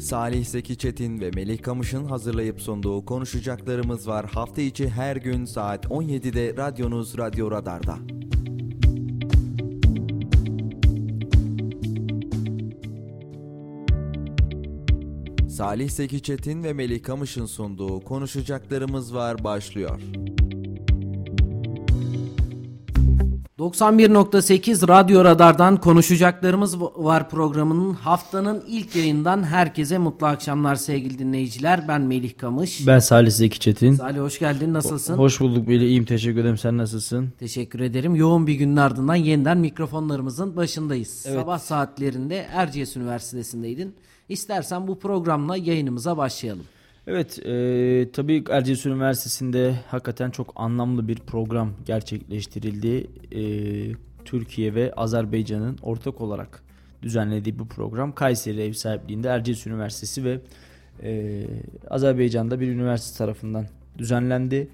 Salih Zeki Çetin ve Melih Kamış'ın hazırlayıp sunduğu konuşacaklarımız var. Hafta içi her gün saat 17'de radyonuz Radyo Radar'da. Salih Zeki Çetin ve Melih Kamış'ın sunduğu konuşacaklarımız var başlıyor. 91.8 Radyo Radar'dan konuşacaklarımız var programının haftanın ilk yayından herkese mutlu akşamlar sevgili dinleyiciler. Ben Melih Kamış. Ben Salih Zeki Çetin. Salih hoş geldin nasılsın? Hoş bulduk Melih iyiyim teşekkür ederim sen nasılsın? Teşekkür ederim. Yoğun bir günün ardından yeniden mikrofonlarımızın başındayız. Evet. Sabah saatlerinde Erciyes Üniversitesi'ndeydin. İstersen bu programla yayınımıza başlayalım. Evet e, tabii Erciyes Üniversitesi'nde hakikaten çok anlamlı bir program gerçekleştirildi. E, Türkiye ve Azerbaycan'ın ortak olarak düzenlediği bu program Kayseri ev sahipliğinde Erciyes Üniversitesi ve e, Azerbaycan'da bir üniversite tarafından düzenlendi.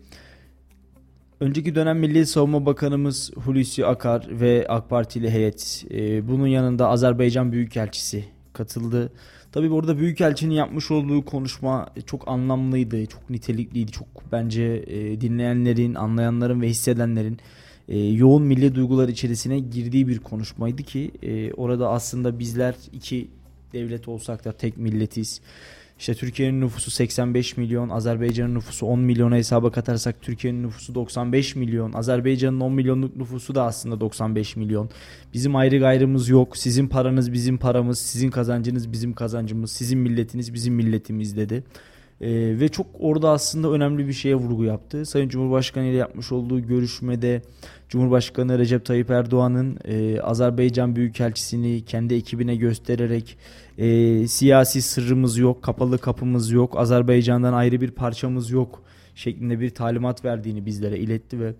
Önceki dönem Milli Savunma Bakanımız Hulusi Akar ve AK Partili heyet e, bunun yanında Azerbaycan Büyükelçisi katıldı. Tabii orada Büyükelçinin yapmış olduğu konuşma çok anlamlıydı, çok nitelikliydi. Çok bence e, dinleyenlerin, anlayanların ve hissedenlerin e, yoğun milli duygular içerisine girdiği bir konuşmaydı ki e, orada aslında bizler iki devlet olsak da tek milletiz. İşte Türkiye'nin nüfusu 85 milyon, Azerbaycan'ın nüfusu 10 milyona hesaba katarsak Türkiye'nin nüfusu 95 milyon. Azerbaycan'ın 10 milyonluk nüfusu da aslında 95 milyon. Bizim ayrı gayrımız yok. Sizin paranız bizim paramız, sizin kazancınız bizim kazancımız, sizin milletiniz bizim milletimiz dedi. Ee, ve çok orada aslında önemli bir şeye vurgu yaptı. Sayın Cumhurbaşkanı ile yapmış olduğu görüşmede Cumhurbaşkanı Recep Tayyip Erdoğan'ın e, Azerbaycan Büyükelçisini kendi ekibine göstererek e, siyasi sırrımız yok, kapalı kapımız yok, Azerbaycan'dan ayrı bir parçamız yok şeklinde bir talimat verdiğini bizlere iletti ve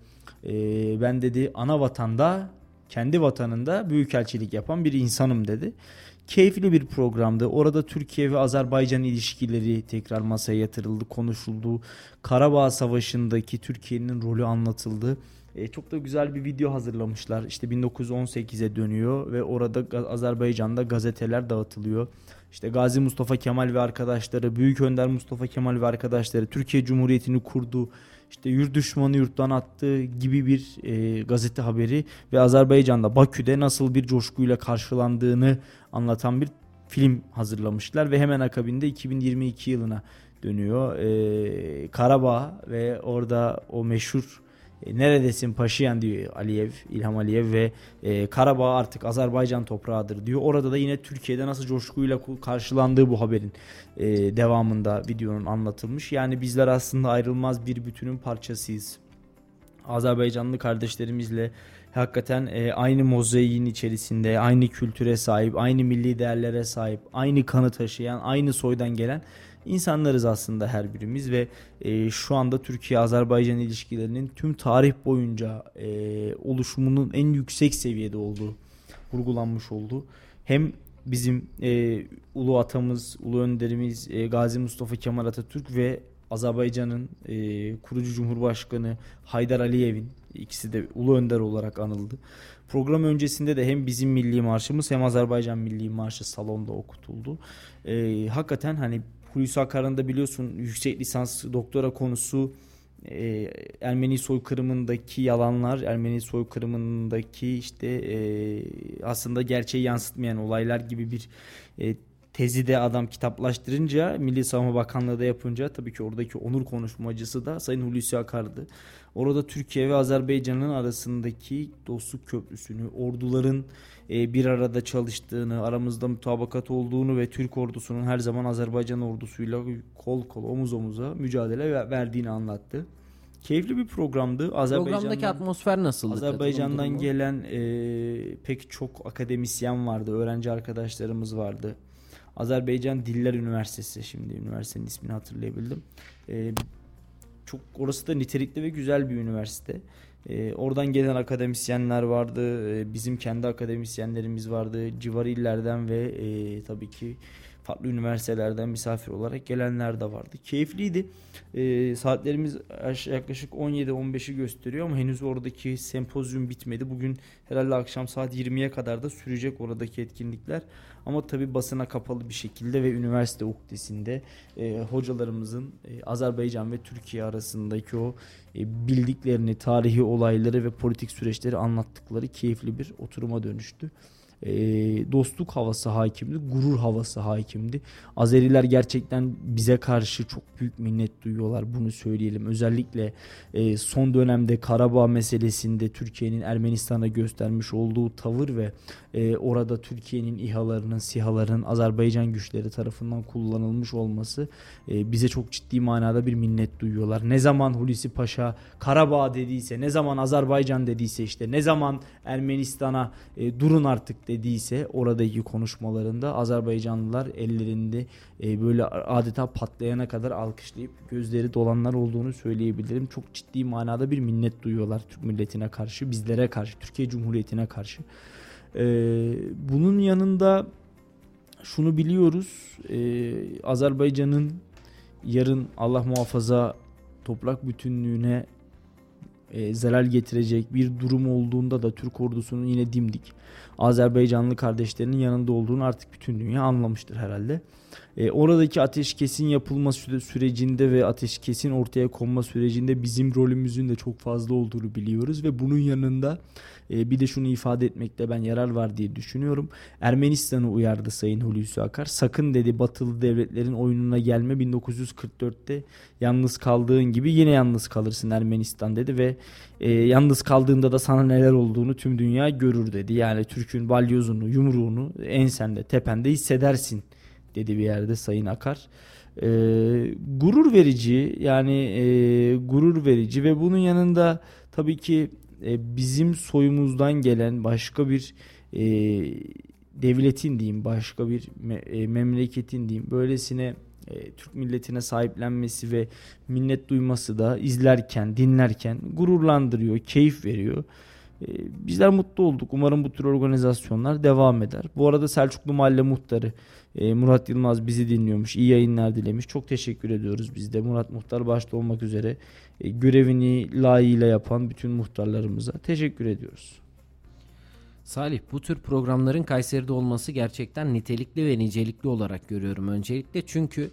e, ben dedi ana vatanda kendi vatanında büyükelçilik yapan bir insanım dedi. Keyifli bir programdı. Orada Türkiye ve Azerbaycan ilişkileri tekrar masaya yatırıldı, konuşuldu. Karabağ Savaşı'ndaki Türkiye'nin rolü anlatıldı. E, çok da güzel bir video hazırlamışlar. İşte 1918'e dönüyor ve orada Azerbaycan'da gazeteler dağıtılıyor. İşte Gazi Mustafa Kemal ve arkadaşları, Büyük Önder Mustafa Kemal ve arkadaşları Türkiye Cumhuriyeti'ni kurdu. İşte yurt düşmanı yurttan attığı gibi bir e, gazete haberi ve Azerbaycan'da Bakü'de nasıl bir coşkuyla karşılandığını anlatan bir film hazırlamışlar ve hemen akabinde 2022 yılına dönüyor. E, Karabağ ve orada o meşhur e, neredesin Paşiyan diyor Aliyev, İlham Aliyev ve e, Karabağ artık Azerbaycan toprağıdır diyor. Orada da yine Türkiye'de nasıl coşkuyla karşılandığı bu haberin e, devamında videonun anlatılmış. Yani bizler aslında ayrılmaz bir bütünün parçasıyız. Azerbaycanlı kardeşlerimizle hakikaten e, aynı mozaiğin içerisinde, aynı kültüre sahip, aynı milli değerlere sahip, aynı kanı taşıyan, aynı soydan gelen insanlarız aslında her birimiz ve e, şu anda Türkiye-Azerbaycan ilişkilerinin tüm tarih boyunca e, oluşumunun en yüksek seviyede olduğu vurgulanmış oldu. Hem bizim e, ulu atamız, ulu önderimiz e, Gazi Mustafa Kemal Atatürk ve Azerbaycan'ın e, kurucu cumhurbaşkanı Haydar Aliyev'in ikisi de ulu önder olarak anıldı. Program öncesinde de hem bizim milli marşımız hem Azerbaycan milli marşı salonda okutuldu. E, hakikaten hani Hulusi Akar'ın da biliyorsun yüksek lisans doktora konusu e, Ermeni soykırımındaki yalanlar, Ermeni soykırımındaki işte e, aslında gerçeği yansıtmayan olaylar gibi bir e, tezi de adam kitaplaştırınca Milli Savunma Bakanlığı da yapınca tabii ki oradaki onur konuşmacısı da Sayın Hulusi Akar'dı. Orada Türkiye ve Azerbaycan'ın arasındaki dostluk köprüsünü, orduların e, bir arada çalıştığını, aramızda mutabakat olduğunu ve Türk ordusunun her zaman Azerbaycan ordusuyla kol kol omuz omuza mücadele verdiğini anlattı. Keyifli bir programdı. Programdaki atmosfer nasıldı? Azerbaycan'dan gelen e, pek çok akademisyen vardı, öğrenci arkadaşlarımız vardı. Azerbaycan Diller Üniversitesi şimdi üniversitenin ismini hatırlayabildim. E, çok orası da nitelikli ve güzel bir üniversite. E, oradan gelen akademisyenler vardı. E, bizim kendi akademisyenlerimiz vardı. Civar illerden ve e, tabii ki farklı üniversitelerden misafir olarak gelenler de vardı. Keyifliydi. E, saatlerimiz yaklaşık 17-15'i gösteriyor ama henüz oradaki sempozyum bitmedi. Bugün herhalde akşam saat 20'ye kadar da sürecek oradaki etkinlikler. Ama tabi basına kapalı bir şekilde ve üniversite uktesinde e, hocalarımızın e, Azerbaycan ve Türkiye arasındaki o e, bildiklerini, tarihi olayları ve politik süreçleri anlattıkları keyifli bir oturuma dönüştü e, dostluk havası hakimdi, gurur havası hakimdi. Azeriler gerçekten bize karşı çok büyük minnet duyuyorlar bunu söyleyelim. Özellikle e, son dönemde Karabağ meselesinde Türkiye'nin Ermenistan'a göstermiş olduğu tavır ve e, orada Türkiye'nin İHA'larının, SİHA'ların Azerbaycan güçleri tarafından kullanılmış olması e, bize çok ciddi manada bir minnet duyuyorlar. Ne zaman Hulusi Paşa Karabağ dediyse, ne zaman Azerbaycan dediyse işte, ne zaman Ermenistan'a e, durun artık dediyse oradaki konuşmalarında Azerbaycanlılar ellerinde e, böyle adeta patlayana kadar alkışlayıp gözleri dolanlar olduğunu söyleyebilirim. Çok ciddi manada bir minnet duyuyorlar Türk milletine karşı, bizlere karşı, Türkiye Cumhuriyeti'ne karşı. E, bunun yanında şunu biliyoruz. E, Azerbaycan'ın yarın Allah muhafaza toprak bütünlüğüne e, zarar getirecek bir durum olduğunda da Türk ordusunun yine dimdik Azerbaycanlı kardeşlerinin yanında olduğunu artık bütün dünya anlamıştır herhalde. E, oradaki ateşkesin yapılma sürecinde ve ateşkesin ortaya konma sürecinde bizim rolümüzün de çok fazla olduğunu biliyoruz ve bunun yanında e, bir de şunu ifade etmekte ben yarar var diye düşünüyorum. Ermenistan'ı uyardı Sayın Hulusi Akar. Sakın dedi batılı devletlerin oyununa gelme 1944'te yalnız kaldığın gibi yine yalnız kalırsın Ermenistan dedi ve e, yalnız kaldığında da sana neler olduğunu tüm dünya görür dedi. Yani Türk'ün balyozunu, yumruğunu ensende, tepende hissedersin dedi bir yerde Sayın Akar. E, gurur verici yani e, gurur verici ve bunun yanında tabii ki e, bizim soyumuzdan gelen başka bir e, devletin diyeyim başka bir me, e, memleketin diyeyim böylesine e, Türk milletine sahiplenmesi ve minnet duyması da izlerken dinlerken gururlandırıyor keyif veriyor. E, bizler mutlu olduk. Umarım bu tür organizasyonlar devam eder. Bu arada Selçuklu Mahalle Muhtarı e, Murat Yılmaz bizi dinliyormuş. İyi yayınlar dilemiş. Çok teşekkür ediyoruz biz de. Murat Muhtar başta olmak üzere e, görevini layığıyla yapan bütün muhtarlarımıza teşekkür ediyoruz. Salih bu tür programların Kayseri'de olması gerçekten nitelikli ve nicelikli olarak görüyorum öncelikle. Çünkü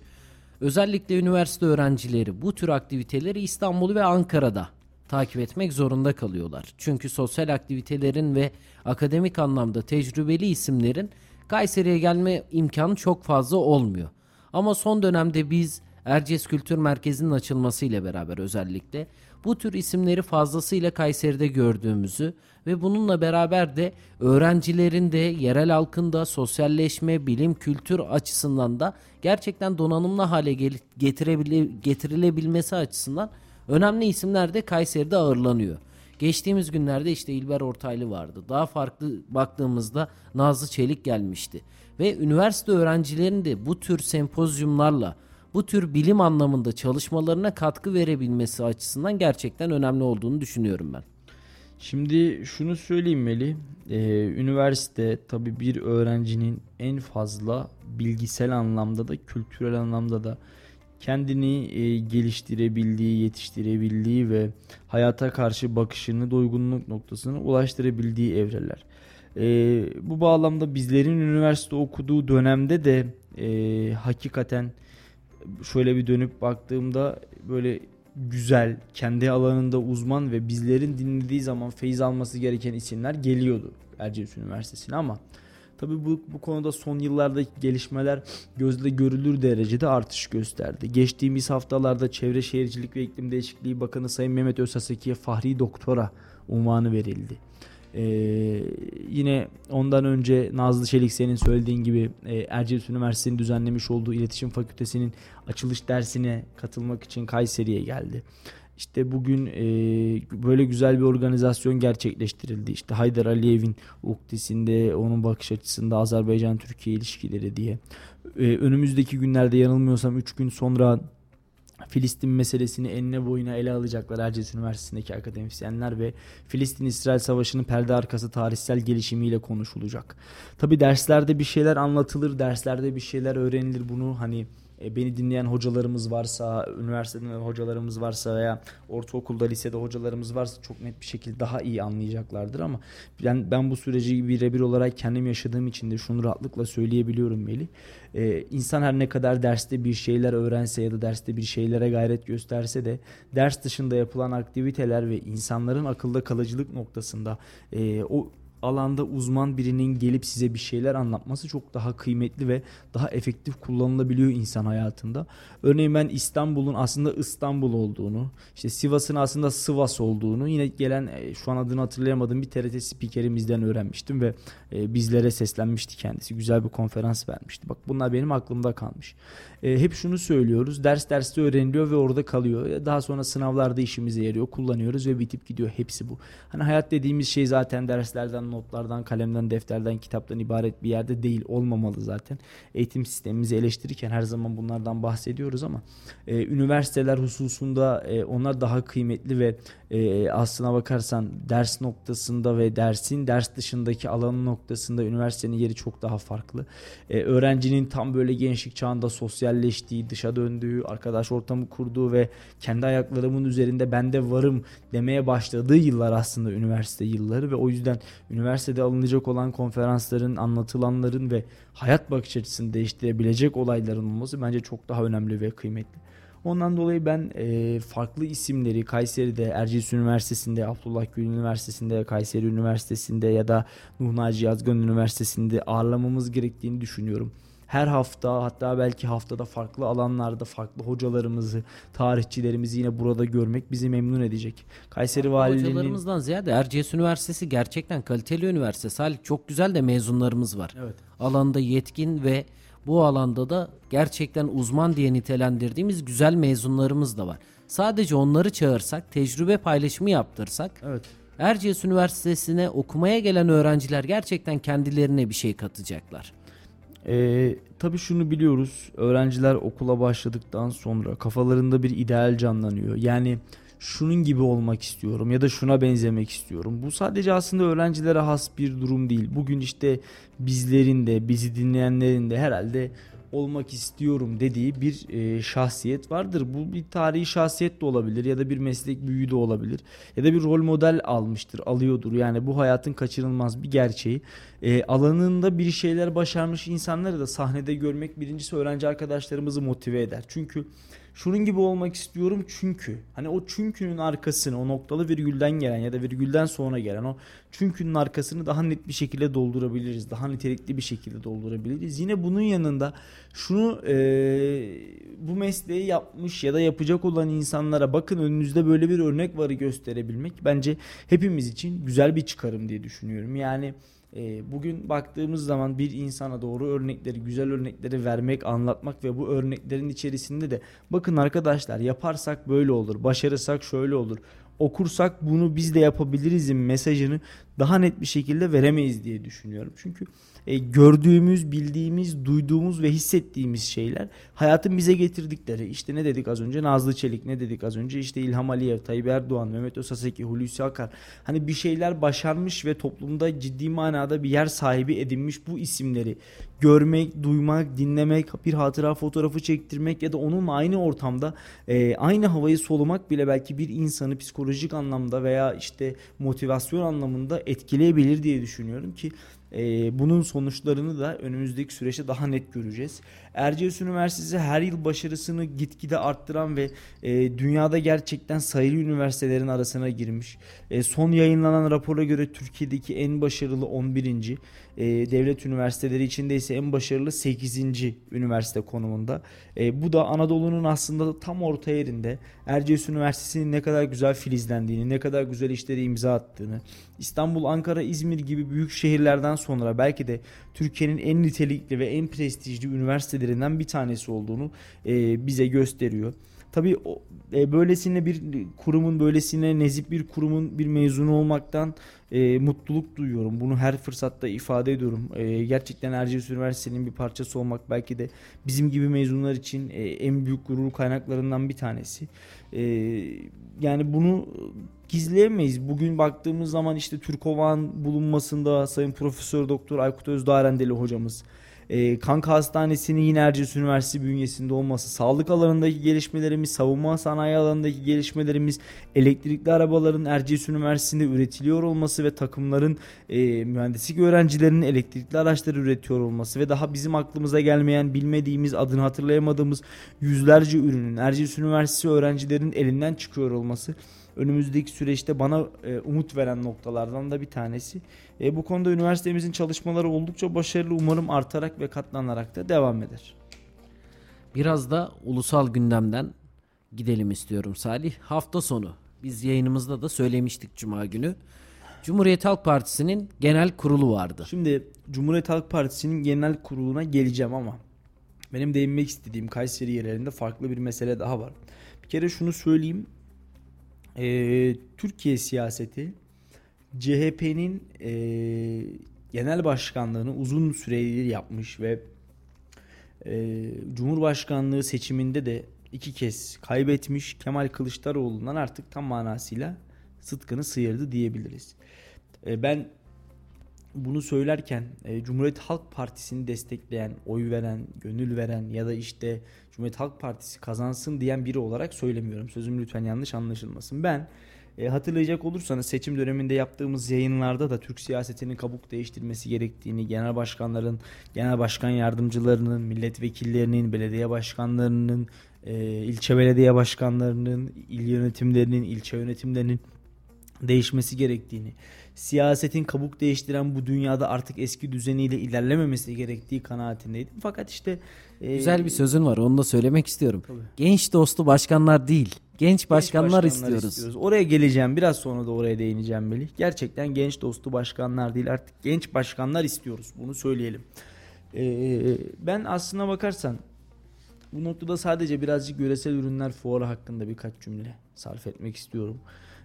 özellikle üniversite öğrencileri bu tür aktiviteleri İstanbul ve Ankara'da takip etmek zorunda kalıyorlar. Çünkü sosyal aktivitelerin ve akademik anlamda tecrübeli isimlerin Kayseri'ye gelme imkanı çok fazla olmuyor. Ama son dönemde biz Erciyes Kültür Merkezi'nin açılmasıyla beraber özellikle bu tür isimleri fazlasıyla Kayseri'de gördüğümüzü ve bununla beraber de öğrencilerin de yerel halkın da sosyalleşme, bilim, kültür açısından da gerçekten donanımlı hale getirilebilmesi açısından önemli isimler de Kayseri'de ağırlanıyor. Geçtiğimiz günlerde işte İlber Ortaylı vardı. Daha farklı baktığımızda Nazlı Çelik gelmişti. Ve üniversite öğrencilerinin de bu tür sempozyumlarla bu tür bilim anlamında çalışmalarına katkı verebilmesi açısından gerçekten önemli olduğunu düşünüyorum ben. Şimdi şunu söyleyeyim Meli. Ee, üniversite tabi bir öğrencinin en fazla bilgisel anlamda da kültürel anlamda da kendini e, geliştirebildiği, yetiştirebildiği ve hayata karşı bakışını doygunluk noktasına ulaştırabildiği evreler. E, bu bağlamda bizlerin üniversite okuduğu dönemde de e, hakikaten şöyle bir dönüp baktığımda böyle güzel, kendi alanında uzman ve bizlerin dinlediği zaman feyiz alması gereken isimler geliyordu Erciyes Üniversitesi'ne ama Tabi bu, bu konuda son yıllardaki gelişmeler gözle görülür derecede artış gösterdi. Geçtiğimiz haftalarda Çevre Şehircilik ve İklim Değişikliği Bakanı Sayın Mehmet Özhaseki'ye Fahri Doktora unvanı verildi. Ee, yine ondan önce Nazlı Çelik senin söylediğin gibi e, Erciyes Üniversitesi'nin düzenlemiş olduğu iletişim fakültesinin açılış dersine katılmak için Kayseri'ye geldi. İşte bugün e, böyle güzel bir organizasyon gerçekleştirildi. İşte Haydar Aliyev'in uktisinde, onun bakış açısında Azerbaycan-Türkiye ilişkileri diye. E, önümüzdeki günlerde yanılmıyorsam 3 gün sonra Filistin meselesini enine boyuna ele alacaklar Erciyes Üniversitesi'ndeki akademisyenler ve Filistin-İsrail Savaşı'nın perde arkası tarihsel gelişimiyle konuşulacak. Tabi derslerde bir şeyler anlatılır, derslerde bir şeyler öğrenilir bunu hani beni dinleyen hocalarımız varsa, üniversitede hocalarımız varsa veya ortaokulda, lisede hocalarımız varsa çok net bir şekilde daha iyi anlayacaklardır ama ben ben bu süreci birebir olarak kendim yaşadığım için de şunu rahatlıkla söyleyebiliyorum Melih. Ee, insan her ne kadar derste bir şeyler öğrense ya da derste bir şeylere gayret gösterse de ders dışında yapılan aktiviteler ve insanların akılda kalıcılık noktasında e, o alanda uzman birinin gelip size bir şeyler anlatması çok daha kıymetli ve daha efektif kullanılabiliyor insan hayatında. Örneğin ben İstanbul'un aslında İstanbul olduğunu, işte Sivas'ın aslında Sivas olduğunu yine gelen e, şu an adını hatırlayamadığım bir TRT spikerimizden öğrenmiştim ve e, bizlere seslenmişti kendisi. Güzel bir konferans vermişti. Bak bunlar benim aklımda kalmış. E, hep şunu söylüyoruz. Ders derste öğreniliyor ve orada kalıyor. Daha sonra sınavlarda işimize yarıyor. Kullanıyoruz ve bitip gidiyor. Hepsi bu. Hani hayat dediğimiz şey zaten derslerden, notlardan, kalemden, defterden, kitaptan ibaret bir yerde değil. Olmamalı zaten. Eğitim sistemimizi eleştirirken her zaman bunlardan bahsediyoruz ama e, üniversiteler hususunda e, onlar daha kıymetli ve e, aslına bakarsan ders noktasında ve dersin ders dışındaki alanın noktasında üniversitenin yeri çok daha farklı. E, öğrencinin tam böyle gençlik çağında sosyalleştiği, dışa döndüğü, arkadaş ortamı kurduğu ve kendi ayaklarımın üzerinde ben de varım demeye başladığı yıllar aslında üniversite yılları ve o yüzden üniversitede alınacak olan konferansların, anlatılanların ve hayat bakış açısını değiştirebilecek olayların olması bence çok daha önemli ve kıymetli. Ondan dolayı ben e, farklı isimleri Kayseri'de, Erciyes Üniversitesi'nde, Abdullah Gül Üniversitesi'nde, Kayseri Üniversitesi'nde ya da Nuh Naci Yazgan Üniversitesi'nde ağırlamamız gerektiğini düşünüyorum. Her hafta hatta belki haftada farklı alanlarda farklı hocalarımızı, tarihçilerimizi yine burada görmek bizi memnun edecek. Kayseri Valiliğinin... Hocalarımızdan ziyade Erciyes Üniversitesi gerçekten kaliteli üniversite. Salih çok güzel de mezunlarımız var. Evet. Alanda yetkin ve bu alanda da gerçekten uzman diye nitelendirdiğimiz güzel mezunlarımız da var. Sadece onları çağırsak, tecrübe paylaşımı yaptırsak Evet. Erciyes Üniversitesi'ne okumaya gelen öğrenciler gerçekten kendilerine bir şey katacaklar. Ee, tabii şunu biliyoruz. Öğrenciler okula başladıktan sonra kafalarında bir ideal canlanıyor. Yani şunun gibi olmak istiyorum ya da şuna benzemek istiyorum. Bu sadece aslında öğrencilere has bir durum değil. Bugün işte bizlerin de bizi dinleyenlerin de herhalde olmak istiyorum dediği bir e, şahsiyet vardır. Bu bir tarihi şahsiyet de olabilir ya da bir meslek büyüğü de olabilir ya da bir rol model almıştır, alıyordur. Yani bu hayatın kaçınılmaz bir gerçeği. E, alanında bir şeyler başarmış insanları da sahnede görmek birincisi öğrenci arkadaşlarımızı motive eder. Çünkü şunun gibi olmak istiyorum çünkü hani o çünkünün arkasını o noktalı virgülden gelen ya da virgülden sonra gelen o çünkünün arkasını daha net bir şekilde doldurabiliriz. Daha nitelikli bir şekilde doldurabiliriz. Yine bunun yanında şunu e, bu mesleği yapmış ya da yapacak olan insanlara bakın önünüzde böyle bir örnek varı gösterebilmek bence hepimiz için güzel bir çıkarım diye düşünüyorum. Yani e, bugün baktığımız zaman bir insana doğru örnekleri, güzel örnekleri vermek, anlatmak ve bu örneklerin içerisinde de bakın arkadaşlar yaparsak böyle olur, başarırsak şöyle olur, okursak bunu biz de yapabilirizin mesajını daha net bir şekilde veremeyiz diye düşünüyorum. Çünkü e, gördüğümüz, bildiğimiz, duyduğumuz ve hissettiğimiz şeyler hayatın bize getirdikleri. İşte ne dedik az önce? Nazlı Çelik, ne dedik az önce? İşte İlham Aliyev, Tayyip Erdoğan, Mehmet Özaseki, Hulusi Akar. Hani bir şeyler başarmış ve toplumda ciddi manada bir yer sahibi edinmiş bu isimleri görmek, duymak, dinlemek, bir hatıra fotoğrafı çektirmek ya da onunla aynı ortamda e, aynı havayı solumak bile belki bir insanı psikolojik anlamda veya işte motivasyon anlamında etkileyebilir diye düşünüyorum ki e, bunun sonuçlarını da önümüzdeki süreçte daha net göreceğiz. Erciyes Üniversitesi her yıl başarısını gitgide arttıran ve e, dünyada gerçekten sayılı üniversitelerin arasına girmiş. E, son yayınlanan rapora göre Türkiye'deki en başarılı 11. E, devlet üniversiteleri içinde ise en başarılı 8. üniversite konumunda. E, bu da Anadolu'nun aslında tam orta yerinde Erciyes Üniversitesi'nin ne kadar güzel filizlendiğini, ne kadar güzel işleri imza attığını, İstanbul, Ankara, İzmir gibi büyük şehirlerden sonra belki de Türkiye'nin en nitelikli ve en prestijli üniversitelerinden bir tanesi olduğunu e, bize gösteriyor. Tabii e, böylesine bir kurumun, böylesine nezip bir kurumun bir mezunu olmaktan e, mutluluk duyuyorum. Bunu her fırsatta ifade ediyorum. E, gerçekten Erciyes Üniversitesi'nin bir parçası olmak belki de bizim gibi mezunlar için e, en büyük gurur kaynaklarından bir tanesi. E, yani bunu gizleyemeyiz. Bugün baktığımız zaman işte Türkova'nın bulunmasında Sayın Profesör Doktor Aykut Özdarendeli hocamız e, Kanka Hastanesi'nin yine Erciyes Üniversitesi bünyesinde olması, sağlık alanındaki gelişmelerimiz, savunma sanayi alanındaki gelişmelerimiz, elektrikli arabaların Erciyes Üniversitesi'nde üretiliyor olması ve takımların e, mühendislik öğrencilerinin elektrikli araçları üretiyor olması ve daha bizim aklımıza gelmeyen, bilmediğimiz, adını hatırlayamadığımız yüzlerce ürünün Erciyes Üniversitesi öğrencilerinin elinden çıkıyor olması önümüzdeki süreçte bana e, umut veren noktalardan da bir tanesi. E, bu konuda üniversitemizin çalışmaları oldukça başarılı umarım artarak ve katlanarak da devam eder. Biraz da ulusal gündemden gidelim istiyorum Salih. Hafta sonu biz yayınımızda da söylemiştik Cuma günü. Cumhuriyet Halk Partisi'nin genel kurulu vardı. Şimdi Cumhuriyet Halk Partisi'nin genel kuruluna geleceğim ama benim değinmek istediğim Kayseri yerlerinde farklı bir mesele daha var. Bir kere şunu söyleyeyim e, Türkiye siyaseti CHP'nin e, genel başkanlığını uzun süredir yapmış ve e, Cumhurbaşkanlığı seçiminde de iki kez kaybetmiş Kemal Kılıçdaroğlu'ndan artık tam manasıyla sıtkını sıyırdı diyebiliriz. E, ben bunu söylerken e, Cumhuriyet Halk Partisi'ni destekleyen, oy veren, gönül veren ya da işte Cumhuriyet Halk Partisi kazansın diyen biri olarak söylemiyorum. Sözüm lütfen yanlış anlaşılmasın. Ben e, hatırlayacak olursanız seçim döneminde yaptığımız yayınlarda da Türk siyasetinin kabuk değiştirmesi gerektiğini, genel başkanların, genel başkan yardımcılarının, milletvekillerinin, belediye başkanlarının, e, ilçe belediye başkanlarının, il yönetimlerinin, ilçe yönetimlerinin değişmesi gerektiğini, siyasetin kabuk değiştiren bu dünyada artık eski düzeniyle ilerlememesi gerektiği kanaatindeydim. Fakat işte e, güzel bir sözün var. Onu da söylemek istiyorum. Tabii. Genç dostu başkanlar değil, genç başkanlar, genç başkanlar istiyoruz. istiyoruz. Oraya geleceğim. Biraz sonra da oraya değineceğim Melih. Gerçekten genç dostu başkanlar değil, artık genç başkanlar istiyoruz. Bunu söyleyelim. Ee, ben aslına bakarsan bu noktada sadece birazcık yöresel ürünler fuarı hakkında birkaç cümle sarf etmek istiyorum.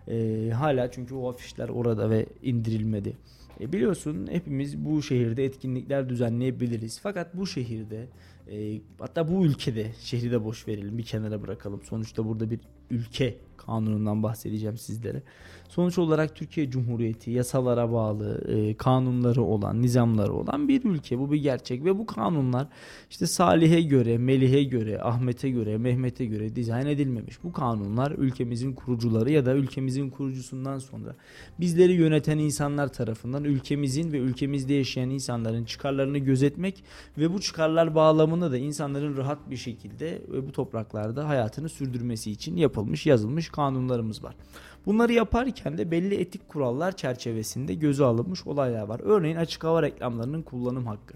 E, hala çünkü o afişler orada ve indirilmedi. E, biliyorsun hepimiz bu şehirde etkinlikler düzenleyebiliriz. Fakat bu şehirde e, hatta bu ülkede şehri de boş verelim bir kenara bırakalım. Sonuçta burada bir ülke kanunundan bahsedeceğim sizlere. Sonuç olarak Türkiye Cumhuriyeti yasalara bağlı, e, kanunları olan, nizamları olan bir ülke. Bu bir gerçek ve bu kanunlar işte Salih'e göre, Melih'e göre, Ahmet'e göre, Mehmet'e göre dizayn edilmemiş. Bu kanunlar ülkemizin kurucuları ya da ülkemizin kurucusundan sonra bizleri yöneten insanlar tarafından ülkemizin ve ülkemizde yaşayan insanların çıkarlarını gözetmek ve bu çıkarlar bağlamında da insanların rahat bir şekilde ve bu topraklarda hayatını sürdürmesi için yapılmış, yazılmış kanunlarımız var. Bunları yaparken de belli etik kurallar çerçevesinde göze alınmış olaylar var. Örneğin açık hava reklamlarının kullanım hakkı.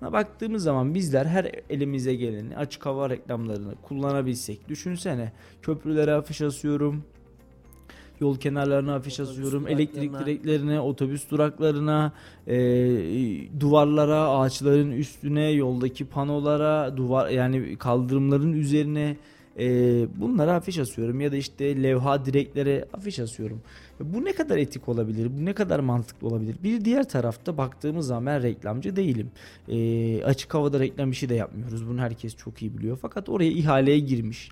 Buna baktığımız zaman bizler her elimize geleni açık hava reklamlarını kullanabilsek. Düşünsene köprülere afiş asıyorum, yol kenarlarına afiş asıyorum, elektrik direklerine, otobüs duraklarına, e, duvarlara, ağaçların üstüne, yoldaki panolara, duvar yani kaldırımların üzerine e, bunlara afiş asıyorum ya da işte levha direklere afiş asıyorum. Bu ne kadar etik olabilir? Bu ne kadar mantıklı olabilir? Bir diğer tarafta baktığımız zaman ben reklamcı değilim. E, açık havada reklam işi de yapmıyoruz. Bunu herkes çok iyi biliyor. Fakat oraya ihaleye girmiş.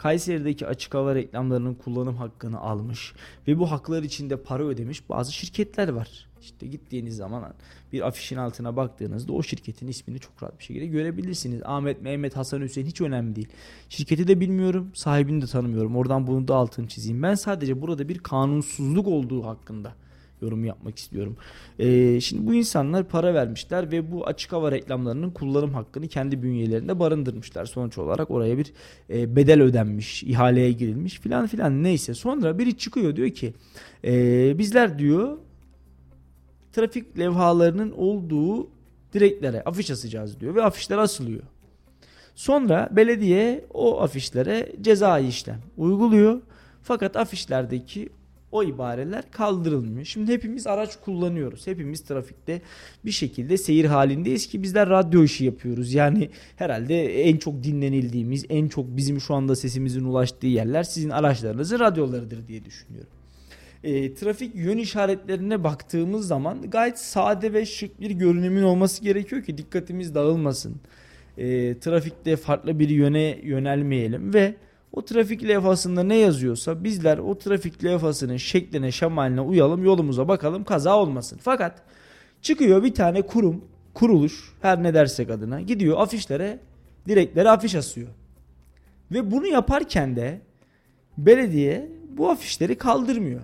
Kayseri'deki açık hava reklamlarının kullanım hakkını almış ve bu haklar için de para ödemiş bazı şirketler var. İşte gittiğiniz zaman bir afişin altına baktığınızda o şirketin ismini çok rahat bir şekilde görebilirsiniz. Ahmet, Mehmet, Hasan, Hüseyin hiç önemli değil. Şirketi de bilmiyorum, sahibini de tanımıyorum. Oradan bunu da altını çizeyim. Ben sadece burada bir kanunsuzluk olduğu hakkında yorum yapmak istiyorum. Ee, şimdi bu insanlar para vermişler ve bu açık hava reklamlarının kullanım hakkını kendi bünyelerinde barındırmışlar. Sonuç olarak oraya bir e, bedel ödenmiş, ihaleye girilmiş filan filan neyse. Sonra biri çıkıyor diyor ki e, bizler diyor trafik levhalarının olduğu direklere afiş asacağız diyor ve afişler asılıyor. Sonra belediye o afişlere cezai işlem uyguluyor. Fakat afişlerdeki O ibareler kaldırılmıyor. Şimdi hepimiz araç kullanıyoruz. Hepimiz trafikte bir şekilde seyir halindeyiz ki bizler radyo işi yapıyoruz. Yani herhalde en çok dinlenildiğimiz, en çok bizim şu anda sesimizin ulaştığı yerler sizin araçlarınızın radyolarıdır diye düşünüyorum. E, trafik yön işaretlerine baktığımız zaman gayet sade ve şık bir görünümün olması gerekiyor ki dikkatimiz dağılmasın. E, trafikte farklı bir yöne yönelmeyelim ve o trafik levhasında ne yazıyorsa bizler o trafik levhasının şekline şemaline uyalım yolumuza bakalım kaza olmasın. Fakat çıkıyor bir tane kurum kuruluş her ne dersek adına gidiyor afişlere direklere afiş asıyor. Ve bunu yaparken de belediye bu afişleri kaldırmıyor.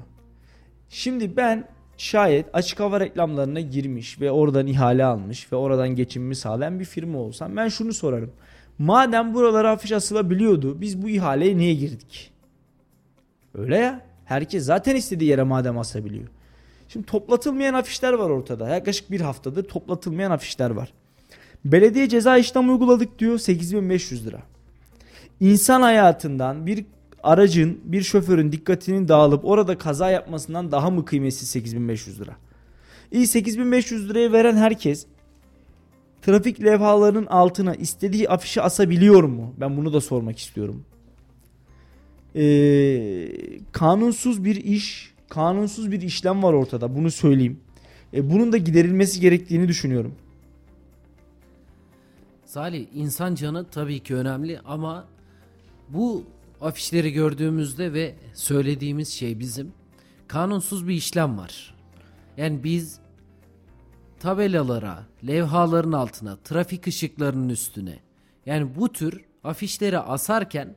Şimdi ben şayet açık hava reklamlarına girmiş ve oradan ihale almış ve oradan geçimimi sağlayan bir firma olsam ben şunu sorarım. Madem buralara afiş asılabiliyordu biz bu ihaleye niye girdik? Öyle ya. Herkes zaten istediği yere madem asabiliyor. Şimdi toplatılmayan afişler var ortada. Yaklaşık bir haftadır toplatılmayan afişler var. Belediye ceza işlem uyguladık diyor 8500 lira. İnsan hayatından bir aracın bir şoförün dikkatinin dağılıp orada kaza yapmasından daha mı kıymetsiz 8500 lira? İyi 8500 liraya veren herkes trafik levhalarının altına istediği afişi asabiliyor mu? Ben bunu da sormak istiyorum. Ee, kanunsuz bir iş, kanunsuz bir işlem var ortada. Bunu söyleyeyim. Ee, bunun da giderilmesi gerektiğini düşünüyorum. Salih insan canı tabii ki önemli ama bu afişleri gördüğümüzde ve söylediğimiz şey bizim kanunsuz bir işlem var. Yani biz tabelalara, levhaların altına, trafik ışıklarının üstüne yani bu tür afişleri asarken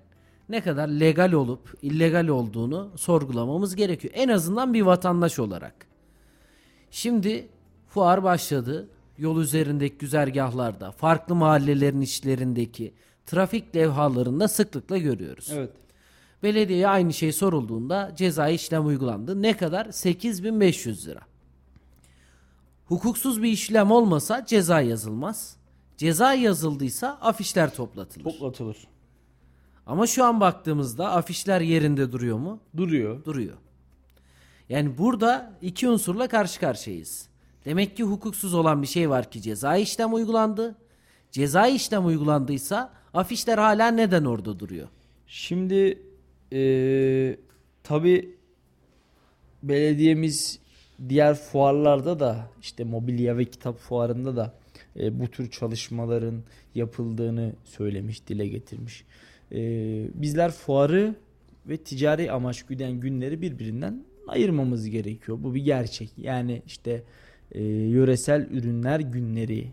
ne kadar legal olup illegal olduğunu sorgulamamız gerekiyor. En azından bir vatandaş olarak. Şimdi fuar başladı. Yol üzerindeki güzergahlarda, farklı mahallelerin içlerindeki trafik levhalarında sıklıkla görüyoruz. Evet. Belediyeye aynı şey sorulduğunda cezai işlem uygulandı. Ne kadar? 8500 lira. Hukuksuz bir işlem olmasa ceza yazılmaz. Ceza yazıldıysa afişler toplatılır. Toplatılır. Ama şu an baktığımızda afişler yerinde duruyor mu? Duruyor. Duruyor. Yani burada iki unsurla karşı karşıyayız. Demek ki hukuksuz olan bir şey var ki cezai işlem uygulandı. Cezai işlem uygulandıysa afişler hala neden orada duruyor? Şimdi eee tabi belediyemiz diğer fuarlarda da işte mobilya ve kitap fuarında da e, bu tür çalışmaların yapıldığını söylemiş, dile getirmiş. E, bizler fuarı ve ticari amaç güden günleri birbirinden ayırmamız gerekiyor. Bu bir gerçek. Yani işte e, yöresel ürünler günleri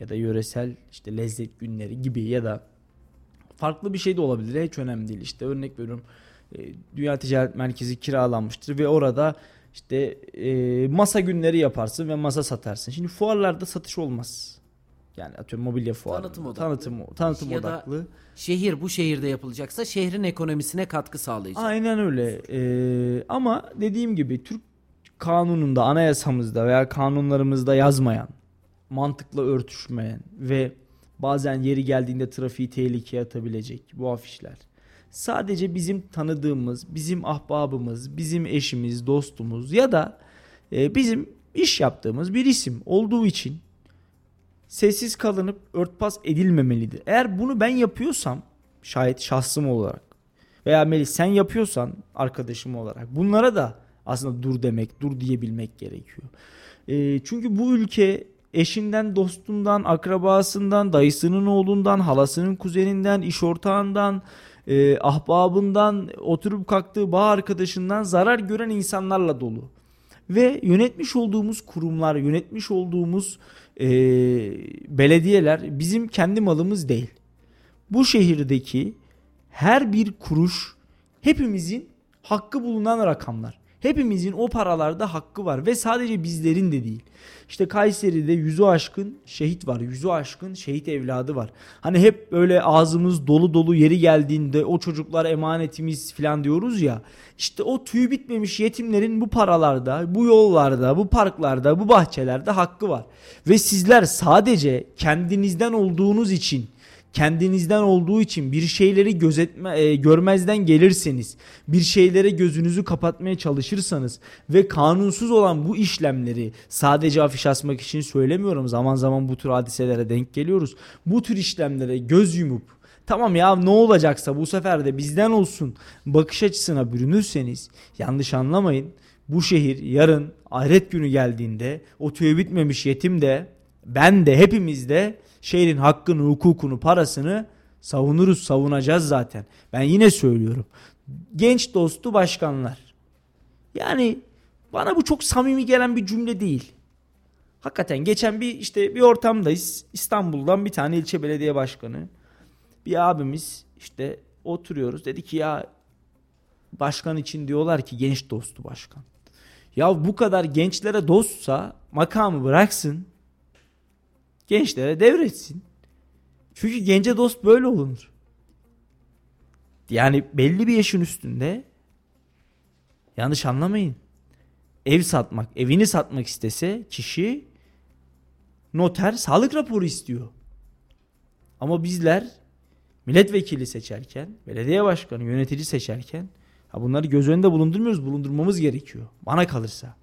ya da yöresel işte lezzet günleri gibi ya da farklı bir şey de olabilir. Hiç önemli değil. İşte örnek veriyorum. e, Dünya Ticaret Merkezi kiralanmıştır ve orada işte e, masa günleri yaparsın ve masa satarsın. Şimdi fuarlarda satış olmaz. Yani atıyorum mobilya fuarı. Tanıtım odaklı. Tanıtım, tanıtım Ya da odaklı. Şehir bu şehirde yapılacaksa şehrin ekonomisine katkı sağlayacak. Aynen öyle. Ee, ama dediğim gibi Türk kanununda, anayasamızda veya kanunlarımızda yazmayan, mantıkla örtüşmeyen ve bazen yeri geldiğinde trafiği tehlikeye atabilecek bu afişler. Sadece bizim tanıdığımız, bizim ahbabımız, bizim eşimiz, dostumuz ya da e, bizim iş yaptığımız bir isim olduğu için sessiz kalınıp örtbas edilmemelidir. Eğer bunu ben yapıyorsam şayet şahsım olarak veya Melih sen yapıyorsan arkadaşım olarak bunlara da aslında dur demek, dur diyebilmek gerekiyor. E, çünkü bu ülke eşinden, dostundan, akrabasından, dayısının oğlundan, halasının kuzeninden, iş ortağından, e, ahbabından, oturup kalktığı bağ arkadaşından zarar gören insanlarla dolu. Ve yönetmiş olduğumuz kurumlar, yönetmiş olduğumuz e, belediyeler bizim kendi malımız değil. Bu şehirdeki her bir kuruş hepimizin hakkı bulunan rakamlar. Hepimizin o paralarda hakkı var ve sadece bizlerin de değil. İşte Kayseri'de yüzü aşkın şehit var. Yüzü aşkın şehit evladı var. Hani hep böyle ağzımız dolu dolu yeri geldiğinde o çocuklar emanetimiz falan diyoruz ya. İşte o tüy bitmemiş yetimlerin bu paralarda, bu yollarda, bu parklarda, bu bahçelerde hakkı var. Ve sizler sadece kendinizden olduğunuz için kendinizden olduğu için bir şeyleri gözetme e, görmezden gelirseniz, bir şeylere gözünüzü kapatmaya çalışırsanız ve kanunsuz olan bu işlemleri sadece afiş asmak için söylemiyorum. Zaman zaman bu tür hadiselere denk geliyoruz. Bu tür işlemlere göz yumup tamam ya ne olacaksa bu sefer de bizden olsun bakış açısına bürünürseniz yanlış anlamayın. Bu şehir yarın ahiret günü geldiğinde o tüye bitmemiş yetim de ben de hepimiz de şehrin hakkını, hukukunu, parasını savunuruz, savunacağız zaten. Ben yine söylüyorum. Genç dostu başkanlar. Yani bana bu çok samimi gelen bir cümle değil. Hakikaten geçen bir işte bir ortamdayız. İstanbul'dan bir tane ilçe belediye başkanı. Bir abimiz işte oturuyoruz. Dedi ki ya başkan için diyorlar ki genç dostu başkan. Ya bu kadar gençlere dostsa makamı bıraksın. Gençlere devretsin. Çünkü gence dost böyle olunur. Yani belli bir yaşın üstünde yanlış anlamayın. Ev satmak, evini satmak istese kişi noter sağlık raporu istiyor. Ama bizler milletvekili seçerken, belediye başkanı, yönetici seçerken ha bunları göz önünde bulundurmuyoruz, bulundurmamız gerekiyor. Bana kalırsa.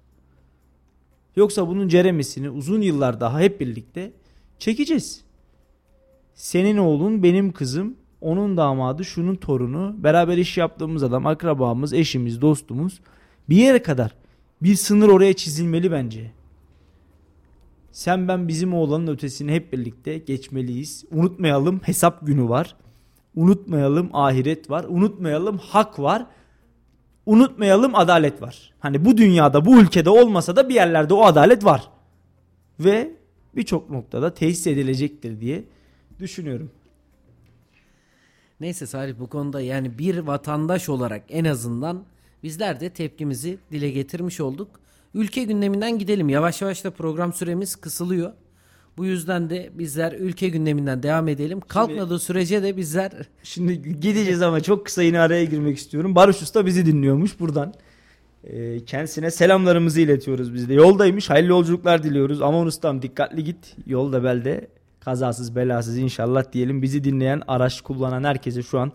Yoksa bunun ceremesini uzun yıllar daha hep birlikte çekeceğiz. Senin oğlun, benim kızım, onun damadı, şunun torunu, beraber iş yaptığımız adam, akrabamız, eşimiz, dostumuz bir yere kadar bir sınır oraya çizilmeli bence. Sen ben bizim oğlanın ötesini hep birlikte geçmeliyiz. Unutmayalım hesap günü var. Unutmayalım ahiret var. Unutmayalım hak var. Unutmayalım adalet var. Hani bu dünyada bu ülkede olmasa da bir yerlerde o adalet var. Ve birçok noktada tesis edilecektir diye düşünüyorum. Neyse Salih bu konuda yani bir vatandaş olarak en azından bizler de tepkimizi dile getirmiş olduk. Ülke gündeminden gidelim. Yavaş yavaş da program süremiz kısılıyor. Bu yüzden de bizler ülke gündeminden devam edelim. Kalkmadığı sürece de bizler Şimdi gideceğiz ama çok kısa yine araya girmek istiyorum. Barış Usta bizi dinliyormuş buradan. Ee, kendisine selamlarımızı iletiyoruz biz de. Yoldaymış. Hayırlı yolculuklar diliyoruz. Aman ustam dikkatli git. Yolda belde kazasız belasız inşallah diyelim. Bizi dinleyen araç kullanan herkese şu an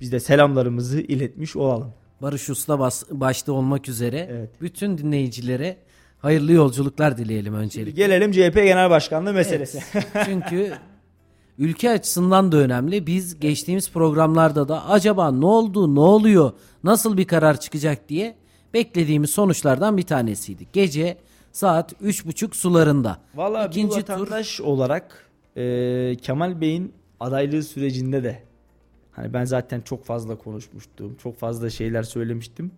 biz de selamlarımızı iletmiş olalım. Barış Usta bas, başta olmak üzere Evet. bütün dinleyicilere hayırlı yolculuklar dileyelim öncelikle. Gelelim CHP Genel Başkanlığı meselesi. Çünkü ülke açısından da önemli. Biz geçtiğimiz programlarda da acaba ne oldu, ne oluyor, nasıl bir karar çıkacak diye beklediğimiz sonuçlardan bir tanesiydi. Gece saat 3.30 sularında. Valla bir İkinci tur vatandaş olarak e, Kemal Bey'in adaylığı sürecinde de hani ben zaten çok fazla konuşmuştum. Çok fazla şeyler söylemiştim.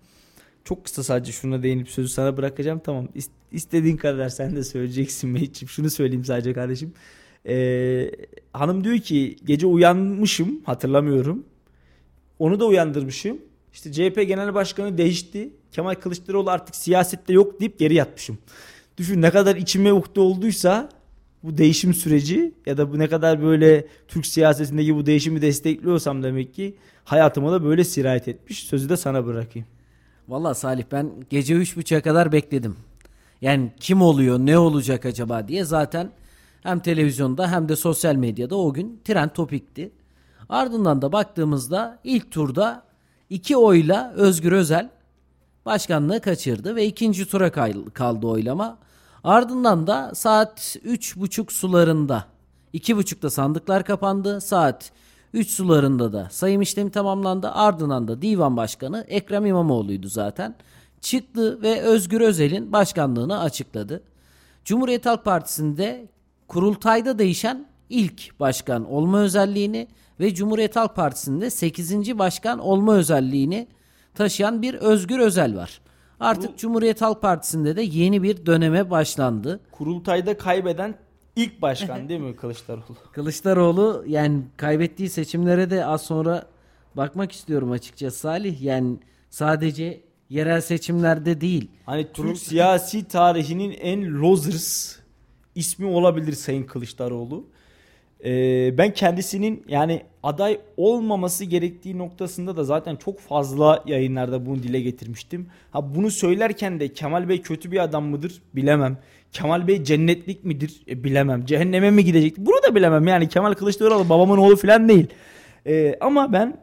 Çok kısa sadece şuna değinip sözü sana bırakacağım. Tamam is- istediğin kadar sen de söyleyeceksin Mehmetciğim. Şunu söyleyeyim sadece kardeşim. E, hanım diyor ki gece uyanmışım hatırlamıyorum. Onu da uyandırmışım. İşte CHP Genel Başkanı değişti. Kemal Kılıçdaroğlu artık siyasette yok deyip geri yatmışım. Düşün ne kadar içime ukde olduysa bu değişim süreci ya da bu ne kadar böyle Türk siyasetindeki bu değişimi destekliyorsam demek ki hayatıma da böyle sirayet etmiş. Sözü de sana bırakayım. Valla Salih ben gece 3.30'a kadar bekledim. Yani kim oluyor, ne olacak acaba diye zaten hem televizyonda hem de sosyal medyada o gün trend topikti. Ardından da baktığımızda ilk turda iki oyla Özgür Özel başkanlığı kaçırdı ve ikinci tura kaldı oylama. Ardından da saat 3.30 sularında 2.30'da sandıklar kapandı. Saat 3 sularında da sayım işlemi tamamlandı. Ardından da divan başkanı Ekrem İmamoğlu'ydu zaten. Çıktı ve Özgür Özel'in başkanlığını açıkladı. Cumhuriyet Halk Partisi'nde kurultayda değişen ilk başkan olma özelliğini ve Cumhuriyet Halk Partisi'nde 8. başkan olma özelliğini taşıyan bir Özgür Özel var. Artık Cumhuriyet Halk Partisi'nde de yeni bir döneme başlandı. Kurultayda kaybeden ilk başkan değil mi Kılıçdaroğlu? Kılıçdaroğlu yani kaybettiği seçimlere de az sonra bakmak istiyorum açıkçası Salih. Yani sadece yerel seçimlerde değil. Hani Türk siyasi tarihinin en losers ismi olabilir Sayın Kılıçdaroğlu. Ee, ben kendisinin yani aday olmaması gerektiği noktasında da zaten çok fazla yayınlarda bunu dile getirmiştim. Ha bunu söylerken de Kemal Bey kötü bir adam mıdır bilemem. Kemal Bey cennetlik midir e, bilemem. Cehenneme mi gidecek bunu da bilemem. Yani Kemal Kılıçdaroğlu babamın oğlu falan değil. Ee, ama ben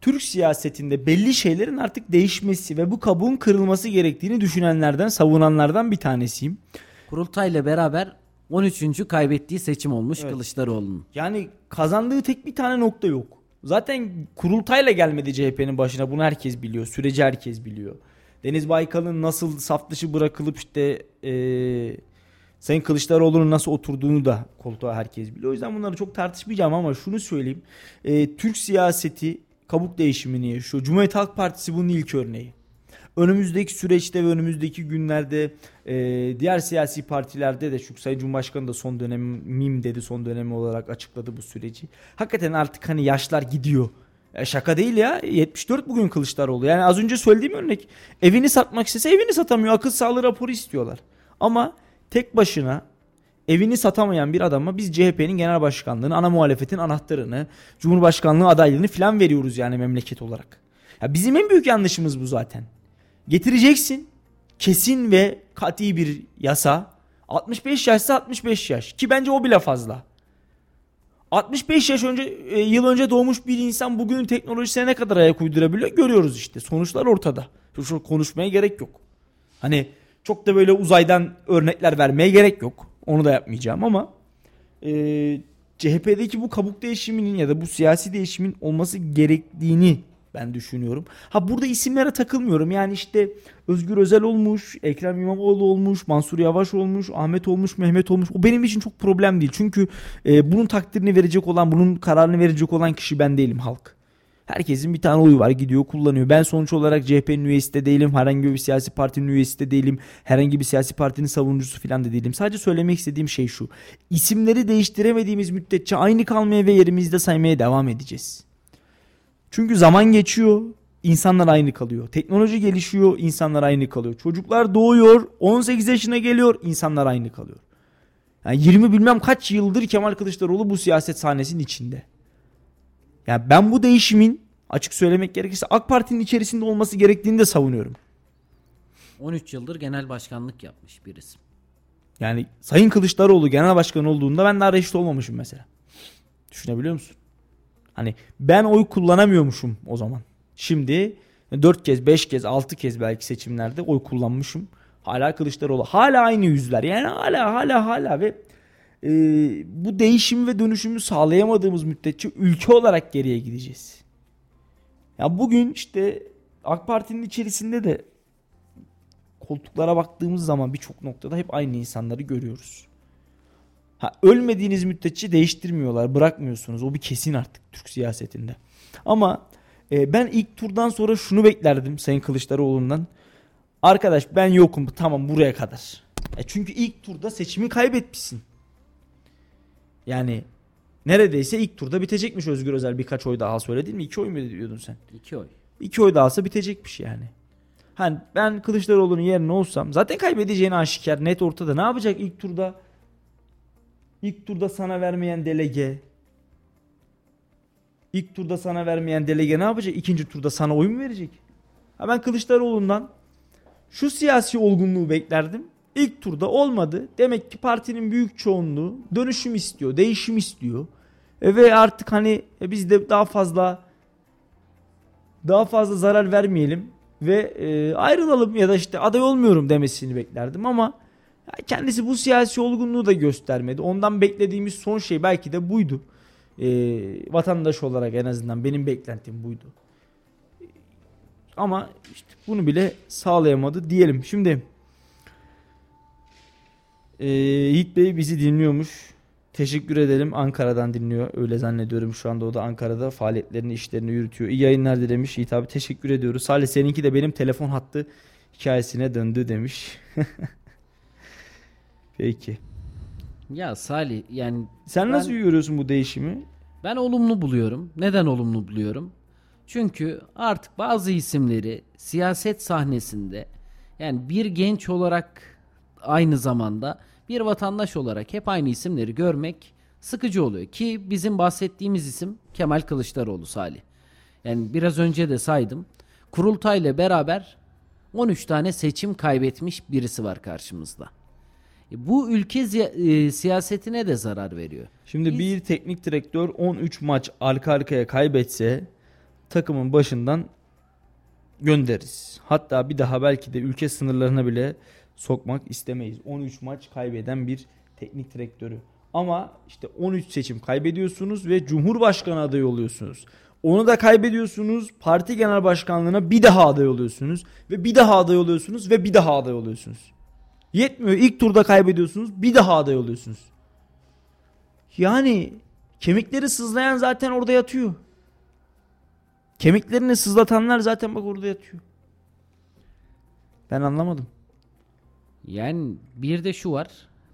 Türk siyasetinde belli şeylerin artık değişmesi ve bu kabuğun kırılması gerektiğini düşünenlerden, savunanlardan bir tanesiyim. Kurultayla beraber 13. kaybettiği seçim olmuş Evet. Kılıçdaroğlu'nun. Yani kazandığı tek bir tane nokta yok. Zaten kurultayla gelmedi CHP'nin başına. Bunu herkes biliyor. Süreci herkes biliyor. Deniz Baykal'ın nasıl saf dışı bırakılıp işte eee Sayın Kılıçdaroğlu'nun nasıl oturduğunu da koltuğa herkes biliyor. O yüzden bunları çok tartışmayacağım ama şunu söyleyeyim. Eee, Türk siyaseti kabuk değişimini yaşıyor. Cumhuriyet Halk Partisi bunun ilk örneği. Önümüzdeki süreçte ve önümüzdeki günlerde e, diğer siyasi partilerde de şu Sayın Cumhurbaşkanı da son dönemim dedi son dönemi olarak açıkladı bu süreci. Hakikaten artık hani yaşlar gidiyor. Ya şaka değil ya 74 bugün Kılıçdaroğlu. Yani az önce söylediğim örnek evini satmak istese evini satamıyor. Akıl sağlığı raporu istiyorlar. Ama tek başına evini satamayan bir adama biz CHP'nin genel başkanlığını, ana muhalefetin anahtarını, cumhurbaşkanlığı adaylığını filan veriyoruz yani memleket olarak. Ya bizim en büyük yanlışımız bu zaten. Getireceksin kesin ve kat'i bir yasa. 65 yaşsa 65 yaş ki bence o bile fazla. 65 yaş önce e, yıl önce doğmuş bir insan bugünün teknolojisine ne kadar ayak uydurabiliyor görüyoruz işte. Sonuçlar ortada. Şu, konuşmaya gerek yok. Hani çok da böyle uzaydan örnekler vermeye gerek yok. Onu da yapmayacağım ama e, CHP'deki bu kabuk değişiminin ya da bu siyasi değişimin olması gerektiğini ben düşünüyorum. Ha burada isimlere takılmıyorum. Yani işte Özgür Özel olmuş, Ekrem İmamoğlu olmuş, Mansur Yavaş olmuş, Ahmet olmuş, Mehmet olmuş. O benim için çok problem değil. Çünkü e, bunun takdirini verecek olan, bunun kararını verecek olan kişi ben değilim halk. Herkesin bir tane oyu var gidiyor kullanıyor. Ben sonuç olarak CHP'nin üyesi de değilim. Herhangi bir siyasi partinin üyesi de değilim. Herhangi bir siyasi partinin savunucusu falan da değilim. Sadece söylemek istediğim şey şu. İsimleri değiştiremediğimiz müddetçe aynı kalmaya ve yerimizde saymaya devam edeceğiz. Çünkü zaman geçiyor, insanlar aynı kalıyor. Teknoloji gelişiyor, insanlar aynı kalıyor. Çocuklar doğuyor, 18 yaşına geliyor, insanlar aynı kalıyor. Yani 20 bilmem kaç yıldır Kemal Kılıçdaroğlu bu siyaset sahnesinin içinde. Yani ben bu değişimin açık söylemek gerekirse AK Parti'nin içerisinde olması gerektiğini de savunuyorum. 13 yıldır genel başkanlık yapmış bir isim. Yani Sayın Kılıçdaroğlu genel başkan olduğunda ben daha reşit olmamışım mesela. Düşünebiliyor musun? Hani ben oy kullanamıyormuşum o zaman. Şimdi 4 kez, 5 kez, 6 kez belki seçimlerde oy kullanmışım. Hala Kılıçdaroğlu. Hala aynı yüzler. Yani hala hala hala ve e, bu değişimi ve dönüşümü sağlayamadığımız müddetçe ülke olarak geriye gideceğiz. Ya bugün işte AK Parti'nin içerisinde de koltuklara baktığımız zaman birçok noktada hep aynı insanları görüyoruz. Ha, ölmediğiniz müddetçe değiştirmiyorlar, bırakmıyorsunuz. O bir kesin artık Türk siyasetinde. Ama e, ben ilk turdan sonra şunu beklerdim Sayın Kılıçdaroğlu'ndan. Arkadaş ben yokum tamam buraya kadar. E çünkü ilk turda seçimi kaybetmişsin. Yani neredeyse ilk turda bitecekmiş Özgür Özel birkaç oy daha söyledin mi? İki oy mu diyordun sen? 2 oy. İki oy daha alsa bitecekmiş yani. Hani ben Kılıçdaroğlu'nun yerine olsam zaten kaybedeceğini aşikar net ortada. Ne yapacak ilk turda? İlk turda sana vermeyen delege. İlk turda sana vermeyen delege ne yapacak? İkinci turda sana oy mu verecek? Ha ben Kılıçdaroğlu'ndan şu siyasi olgunluğu beklerdim. İlk turda olmadı. Demek ki partinin büyük çoğunluğu dönüşüm istiyor, değişim istiyor. E ve artık hani e biz de daha fazla daha fazla zarar vermeyelim ve e, ayrılalım ya da işte aday olmuyorum demesini beklerdim ama kendisi bu siyasi olgunluğu da göstermedi. Ondan beklediğimiz son şey belki de buydu. E, vatandaş olarak en azından benim beklentim buydu. Ama işte bunu bile sağlayamadı diyelim. Şimdi e, Yiğit Bey bizi dinliyormuş. Teşekkür edelim. Ankara'dan dinliyor. Öyle zannediyorum şu anda o da Ankara'da faaliyetlerini, işlerini yürütüyor. İyi yayınlar dilemiş. Yiğit abi teşekkür ediyoruz. Salih seninki de benim telefon hattı hikayesine döndü demiş. Peki. Ya Salih yani Sen nasıl Ben- görüyorsun bu değişimi? Ben olumlu buluyorum. Neden olumlu buluyorum? Çünkü artık bazı isimleri siyaset sahnesinde yani bir genç olarak aynı zamanda bir vatandaş olarak hep aynı isimleri görmek sıkıcı oluyor ki bizim bahsettiğimiz isim Kemal Kılıçdaroğlu Salih. Yani biraz önce de saydım. Kurultayla beraber 13 tane seçim kaybetmiş birisi var karşımızda. E, bu ülke e, siyasetine de zarar veriyor. Şimdi Biz... bir teknik direktör 13 maç arka arkaya kaybetse takımın başından göndeririz. Hatta bir daha belki de ülke sınırlarına bile sokmak istemeyiz. 13 maç kaybeden bir teknik direktörü. Ama işte 13 seçim kaybediyorsunuz ve Cumhurbaşkanı adayı oluyorsunuz. Onu da kaybediyorsunuz. Parti genel başkanlığına bir daha aday oluyorsunuz. Ve bir daha aday oluyorsunuz ve bir daha aday oluyorsunuz. Yetmiyor. İlk turda kaybediyorsunuz. Bir daha aday oluyorsunuz. Yani kemikleri sızlayan zaten orada yatıyor. Kemiklerini sızlatanlar zaten bak orada yatıyor. Ben anlamadım. Yani bir de şu var.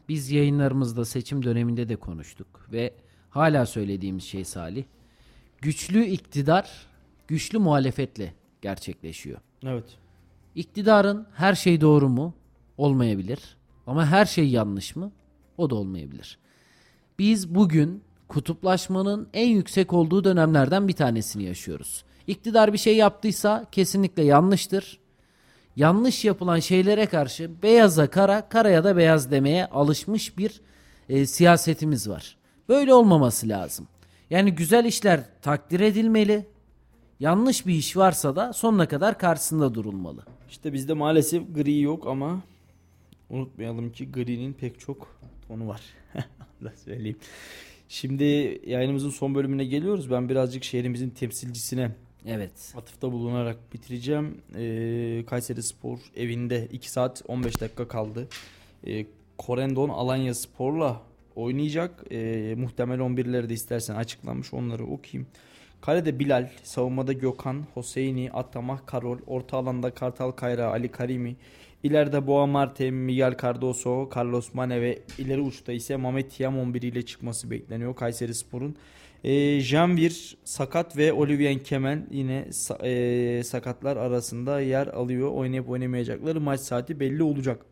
Biz yayınlarımızda seçim döneminde de konuştuk ve hala söylediğimiz şey Salih. Güçlü iktidar güçlü muhalefetle gerçekleşiyor. Evet. İktidarın her şey doğru mu? Olmayabilir. Ama her şey yanlış mı? O da olmayabilir. Biz bugün kutuplaşmanın en yüksek olduğu dönemlerden bir tanesini yaşıyoruz. İktidar bir şey yaptıysa kesinlikle yanlıştır. Yanlış yapılan şeylere karşı beyaza kara, karaya da beyaz demeye alışmış bir e, siyasetimiz var. Böyle olmaması lazım. Yani güzel işler takdir edilmeli. Yanlış bir iş varsa da sonuna kadar karşısında durulmalı. İşte bizde maalesef gri yok ama unutmayalım ki gri'nin pek çok tonu var. Allah söyleyeyim. Şimdi yayınımızın son bölümüne geliyoruz. Ben birazcık şehrimizin temsilcisine Evet. Atıfta bulunarak bitireceğim. Ee, Kayseri Spor evinde 2 saat 15 dakika kaldı. Ee, Korendon Alanya Spor'la oynayacak. Ee, muhtemel 11'leri de istersen açıklanmış onları okuyayım. Kalede Bilal, savunmada Gökhan, Hoseyni, Atamah, Karol, orta alanda Kartal Kayra, Ali Karimi, ileride Boğa Marte, Miguel Cardoso, Carlos Mane ve ileri uçta ise Mehmet Tiam 11 ile çıkması bekleniyor Kayseri Spor'un. E, Janvir sakat ve Olivien Kemen yine e, sakatlar arasında yer alıyor. Oynayıp oynamayacakları maç saati belli olacak.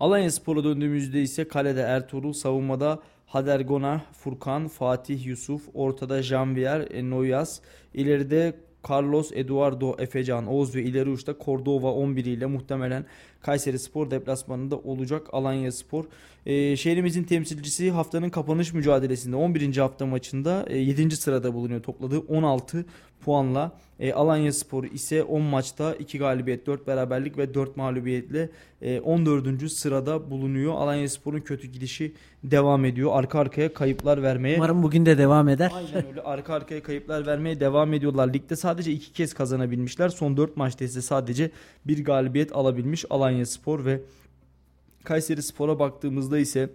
Alanya Spor'a döndüğümüzde ise kalede Ertuğrul, savunmada Hadergona, Furkan, Fatih Yusuf, ortada Janvier, e, Noyas, ileride Carlos Eduardo Efecan Oğuz ve ileri uçta Cordova 11 ile muhtemelen Kayseri Spor deplasmanında olacak Alanya Spor. Ee, şehrimizin temsilcisi haftanın kapanış mücadelesinde 11. hafta maçında e, 7. sırada bulunuyor. Topladığı 16 puanla. E, Alanya Spor ise 10 maçta 2 galibiyet, 4 beraberlik ve 4 mağlubiyetle e, 14. sırada bulunuyor. Alanya Spor'un kötü gidişi devam ediyor. Arka arkaya kayıplar vermeye. Umarım bugün de devam eder. Aynen öyle. Arka arkaya kayıplar vermeye devam ediyorlar. Ligde sadece 2 kez kazanabilmişler. Son 4 maçta ise sadece bir galibiyet alabilmiş Alanya Spor ve Kayseri Spor'a baktığımızda ise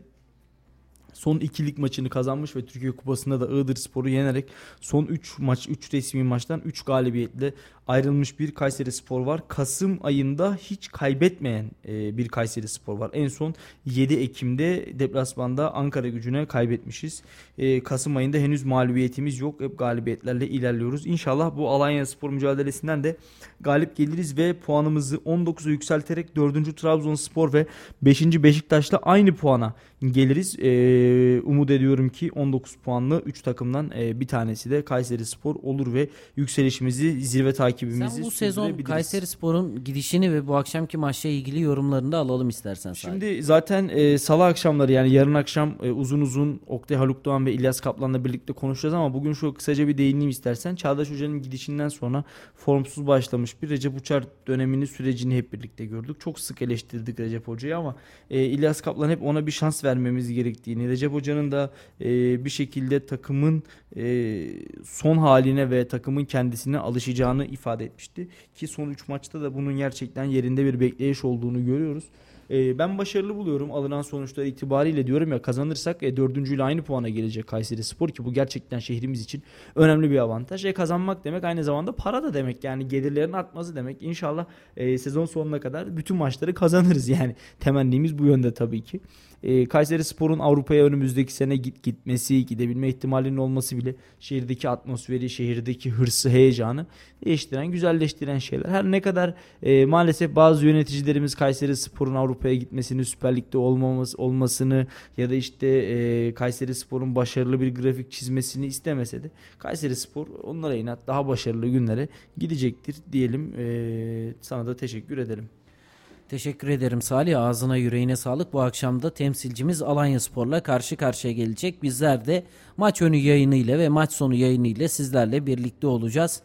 son ikilik maçını kazanmış ve Türkiye Kupası'nda da Iğdır Spor'u yenerek son 3 maç 3 resmi maçtan 3 galibiyetle ayrılmış bir Kayseri Spor var. Kasım ayında hiç kaybetmeyen e, bir Kayseri Spor var. En son 7 Ekim'de deplasmanda Ankara gücüne kaybetmişiz. E, Kasım ayında henüz mağlubiyetimiz yok. Hep galibiyetlerle ilerliyoruz. İnşallah bu Alanya Spor mücadelesinden de galip geliriz ve puanımızı 19'a yükselterek 4. Trabzonspor ve 5. Beşiktaş'la aynı puana geliriz. E, umut ediyorum ki 19 puanlı 3 takımdan bir tanesi de Kayseri Spor olur ve yükselişimizi zirve takibimizi Sen bu sezon Kayseri Spor'un gidişini ve bu akşamki maçla ilgili yorumlarını da alalım istersen. Şimdi sadece. zaten e, salı akşamları yani yarın akşam e, uzun uzun Oktay Haluk Doğan ve İlyas Kaplan'la birlikte konuşacağız ama bugün şu kısaca bir değineyim istersen. Çağdaş Hoca'nın gidişinden sonra formsuz başlamış bir Recep Uçar dönemini sürecini hep birlikte gördük. Çok sık eleştirdik Recep Hoca'yı ama e, İlyas Kaplan hep ona bir şans vermemiz gerektiğini, Recep Hoca'nın da e, bir şekilde takımın e, son haline ve takımın kendisine alışacağını ifade etmişti. Ki son 3 maçta da bunun gerçekten yerinde bir bekleyiş olduğunu görüyoruz. E, ben başarılı buluyorum alınan sonuçlar itibariyle diyorum ya kazanırsak e, dördüncüyle aynı puana gelecek Kayseri Spor ki bu gerçekten şehrimiz için önemli bir avantaj. E, kazanmak demek aynı zamanda para da demek yani gelirlerin artması demek. İnşallah e, sezon sonuna kadar bütün maçları kazanırız yani temennimiz bu yönde tabii ki. E, Kayseri Spor'un Avrupa'ya önümüzdeki sene git gitmesi, gidebilme ihtimalinin olması bile şehirdeki atmosferi, şehirdeki hırsı, heyecanı değiştiren, güzelleştiren şeyler. Her ne kadar e, maalesef bazı yöneticilerimiz Kayseri Spor'un Avrupa'ya gitmesini, Süper Lig'de olmaması, olmasını ya da işte e, Kayseri Spor'un başarılı bir grafik çizmesini istemese de Kayseri Spor onlara inat daha başarılı günlere gidecektir diyelim. E, sana da teşekkür edelim. Teşekkür ederim Salih. Ağzına yüreğine sağlık. Bu akşam da temsilcimiz Alanya Spor'la karşı karşıya gelecek. Bizler de maç önü yayınıyla ve maç sonu yayınıyla sizlerle birlikte olacağız.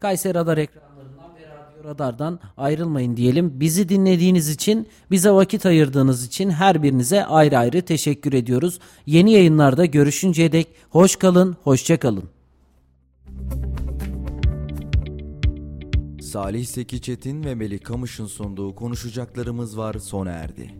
Kayseri Radar ekranlarından ve Radyo Radar'dan ayrılmayın diyelim. Bizi dinlediğiniz için, bize vakit ayırdığınız için her birinize ayrı ayrı teşekkür ediyoruz. Yeni yayınlarda görüşünceye dek hoş kalın, hoşça kalın. Salih Seki Çetin ve Melih Kamış'ın sunduğu konuşacaklarımız var sona erdi.